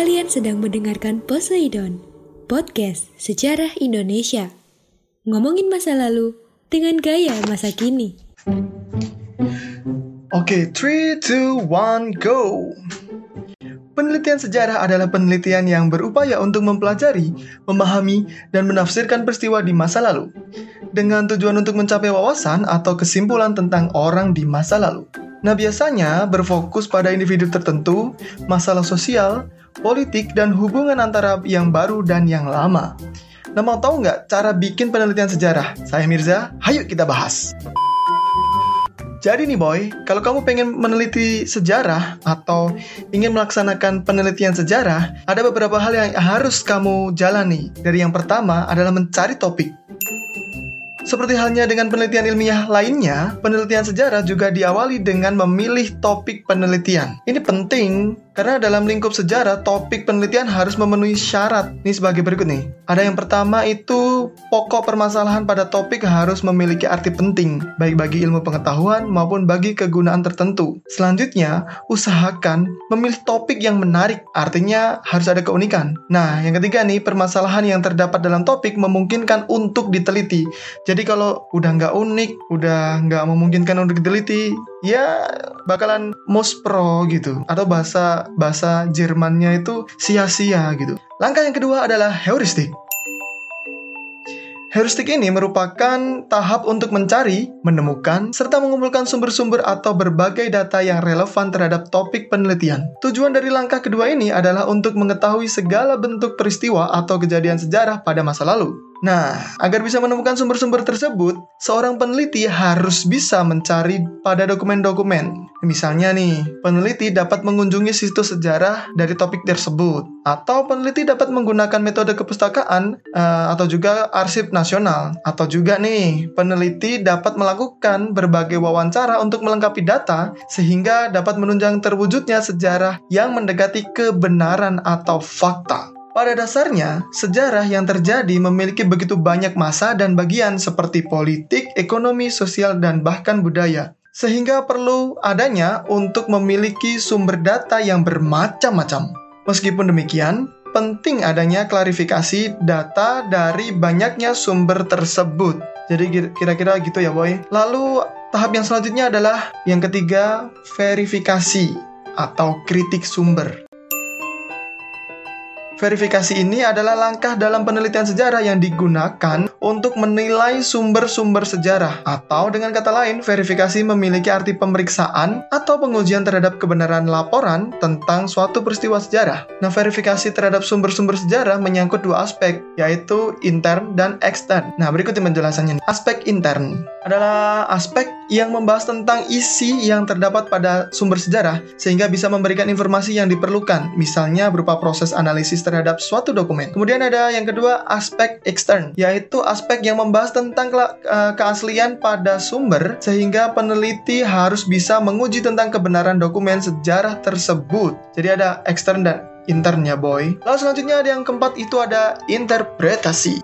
Kalian sedang mendengarkan Poseidon, podcast sejarah Indonesia. Ngomongin masa lalu dengan gaya masa kini. Oke, 3, 2, 1, go! Penelitian sejarah adalah penelitian yang berupaya untuk mempelajari, memahami, dan menafsirkan peristiwa di masa lalu, dengan tujuan untuk mencapai wawasan atau kesimpulan tentang orang di masa lalu. Nah, biasanya berfokus pada individu tertentu, masalah sosial, politik, dan hubungan antara yang baru dan yang lama. Nah, mau tahu nggak cara bikin penelitian sejarah? Saya Mirza, hayu kita bahas. Jadi nih boy, kalau kamu pengen meneliti sejarah atau ingin melaksanakan penelitian sejarah, ada beberapa hal yang harus kamu jalani. Dari yang pertama adalah mencari topik. Seperti halnya dengan penelitian ilmiah lainnya, penelitian sejarah juga diawali dengan memilih topik penelitian. Ini penting karena dalam lingkup sejarah, topik penelitian harus memenuhi syarat. Ini sebagai berikut nih. Ada yang pertama itu pokok permasalahan pada topik harus memiliki arti penting, baik bagi ilmu pengetahuan maupun bagi kegunaan tertentu. Selanjutnya, usahakan memilih topik yang menarik, artinya harus ada keunikan. Nah, yang ketiga nih, permasalahan yang terdapat dalam topik memungkinkan untuk diteliti. Jadi kalau udah nggak unik, udah nggak memungkinkan untuk diteliti, ya bakalan most pro gitu atau bahasa bahasa Jermannya itu sia-sia gitu. Langkah yang kedua adalah heuristik. Heuristik ini merupakan tahap untuk mencari, menemukan, serta mengumpulkan sumber-sumber atau berbagai data yang relevan terhadap topik penelitian. Tujuan dari langkah kedua ini adalah untuk mengetahui segala bentuk peristiwa atau kejadian sejarah pada masa lalu. Nah, agar bisa menemukan sumber-sumber tersebut, seorang peneliti harus bisa mencari pada dokumen-dokumen. Misalnya nih, peneliti dapat mengunjungi situs sejarah dari topik tersebut, atau peneliti dapat menggunakan metode kepustakaan uh, atau juga arsip nasional, atau juga nih, peneliti dapat melakukan berbagai wawancara untuk melengkapi data sehingga dapat menunjang terwujudnya sejarah yang mendekati kebenaran atau fakta. Pada dasarnya, sejarah yang terjadi memiliki begitu banyak masa dan bagian seperti politik, ekonomi, sosial, dan bahkan budaya. Sehingga perlu adanya untuk memiliki sumber data yang bermacam-macam. Meskipun demikian, penting adanya klarifikasi data dari banyaknya sumber tersebut. Jadi kira-kira gitu ya boy. Lalu tahap yang selanjutnya adalah yang ketiga, verifikasi atau kritik sumber. Verifikasi ini adalah langkah dalam penelitian sejarah yang digunakan untuk menilai sumber-sumber sejarah, atau dengan kata lain, verifikasi memiliki arti pemeriksaan atau pengujian terhadap kebenaran laporan tentang suatu peristiwa sejarah. Nah, verifikasi terhadap sumber-sumber sejarah menyangkut dua aspek, yaitu intern dan ekstern. Nah, berikut penjelasannya. Aspek intern adalah aspek yang membahas tentang isi yang terdapat pada sumber sejarah, sehingga bisa memberikan informasi yang diperlukan, misalnya berupa proses analisis terhadap suatu dokumen. Kemudian ada yang kedua aspek ekstern, yaitu aspek yang membahas tentang ke keaslian pada sumber sehingga peneliti harus bisa menguji tentang kebenaran dokumen sejarah tersebut. Jadi ada ekstern dan intern ya boy. Lalu selanjutnya ada yang keempat itu ada interpretasi.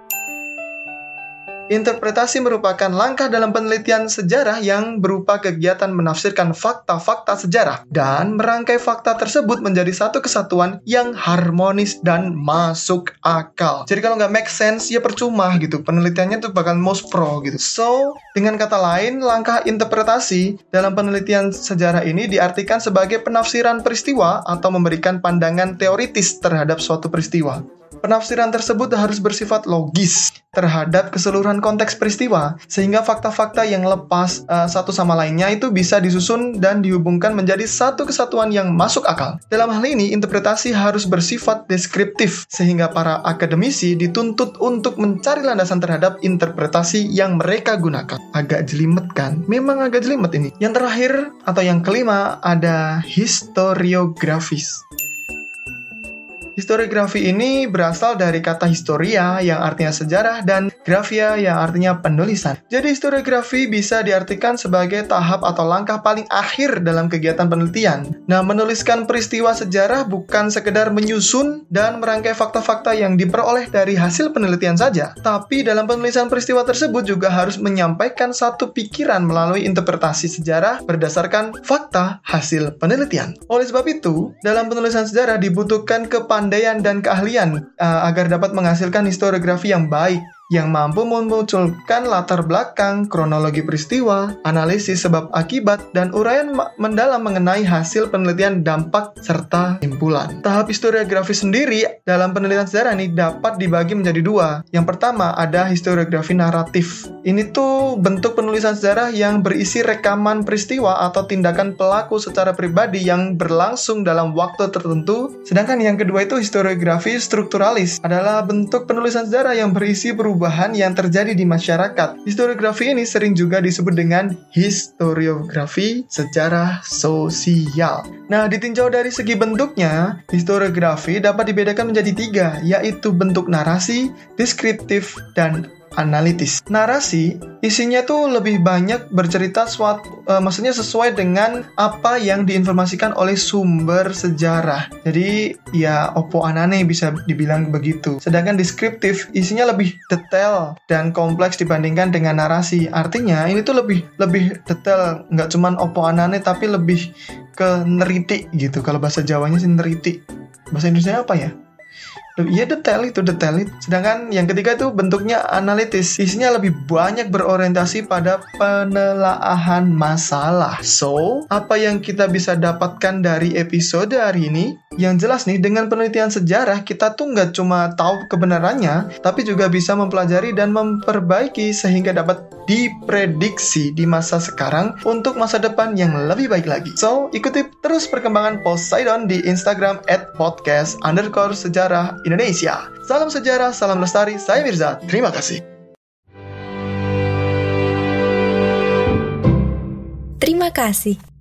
Interpretasi merupakan langkah dalam penelitian sejarah yang berupa kegiatan menafsirkan fakta-fakta sejarah dan merangkai fakta tersebut menjadi satu kesatuan yang harmonis dan masuk akal. Jadi kalau nggak make sense ya percuma gitu. Penelitiannya tuh bakal most pro gitu. So, dengan kata lain, langkah interpretasi dalam penelitian sejarah ini diartikan sebagai penafsiran peristiwa atau memberikan pandangan teoritis terhadap suatu peristiwa. Penafsiran tersebut harus bersifat logis terhadap keseluruhan konteks peristiwa, sehingga fakta-fakta yang lepas uh, satu sama lainnya itu bisa disusun dan dihubungkan menjadi satu kesatuan yang masuk akal. Dalam hal ini, interpretasi harus bersifat deskriptif, sehingga para akademisi dituntut untuk mencari landasan terhadap interpretasi yang mereka gunakan. Agak jelimet kan? Memang agak jelimet ini. Yang terakhir atau yang kelima ada historiografis. Historiografi ini berasal dari kata historia yang artinya sejarah dan Graphia yang artinya penulisan. Jadi historiografi bisa diartikan sebagai tahap atau langkah paling akhir dalam kegiatan penelitian. Nah, menuliskan peristiwa sejarah bukan sekedar menyusun dan merangkai fakta-fakta yang diperoleh dari hasil penelitian saja, tapi dalam penulisan peristiwa tersebut juga harus menyampaikan satu pikiran melalui interpretasi sejarah berdasarkan fakta hasil penelitian. Oleh sebab itu, dalam penulisan sejarah dibutuhkan kepandaian dan keahlian uh, agar dapat menghasilkan historiografi yang baik yang mampu memunculkan latar belakang, kronologi peristiwa, analisis sebab akibat, dan uraian mendalam mengenai hasil penelitian dampak serta simpulan. Tahap historiografi sendiri dalam penelitian sejarah ini dapat dibagi menjadi dua. Yang pertama ada historiografi naratif. Ini tuh bentuk penulisan sejarah yang berisi rekaman peristiwa atau tindakan pelaku secara pribadi yang berlangsung dalam waktu tertentu. Sedangkan yang kedua itu historiografi strukturalis adalah bentuk penulisan sejarah yang berisi perubahan perubahan yang terjadi di masyarakat. Historiografi ini sering juga disebut dengan historiografi sejarah sosial. Nah, ditinjau dari segi bentuknya, historiografi dapat dibedakan menjadi tiga, yaitu bentuk narasi, deskriptif, dan analitis. Narasi isinya tuh lebih banyak bercerita suatu, uh, maksudnya sesuai dengan apa yang diinformasikan oleh sumber sejarah. Jadi ya opo anane bisa dibilang begitu. Sedangkan deskriptif isinya lebih detail dan kompleks dibandingkan dengan narasi. Artinya ini tuh lebih lebih detail, nggak cuman opo anane tapi lebih ke neriti gitu. Kalau bahasa Jawanya sih neriti. Bahasa Indonesia apa ya? Iya detail itu detail itu. Sedangkan yang ketiga itu bentuknya analitis. Isinya lebih banyak berorientasi pada penelaahan masalah. So, apa yang kita bisa dapatkan dari episode hari ini? Yang jelas nih, dengan penelitian sejarah kita tuh nggak cuma tahu kebenarannya, tapi juga bisa mempelajari dan memperbaiki sehingga dapat diprediksi di masa sekarang untuk masa depan yang lebih baik lagi. So, ikuti terus perkembangan Poseidon di Instagram at podcast underscore sejarah Indonesia. Salam sejarah, salam lestari, saya Mirza. Terima kasih. Terima kasih.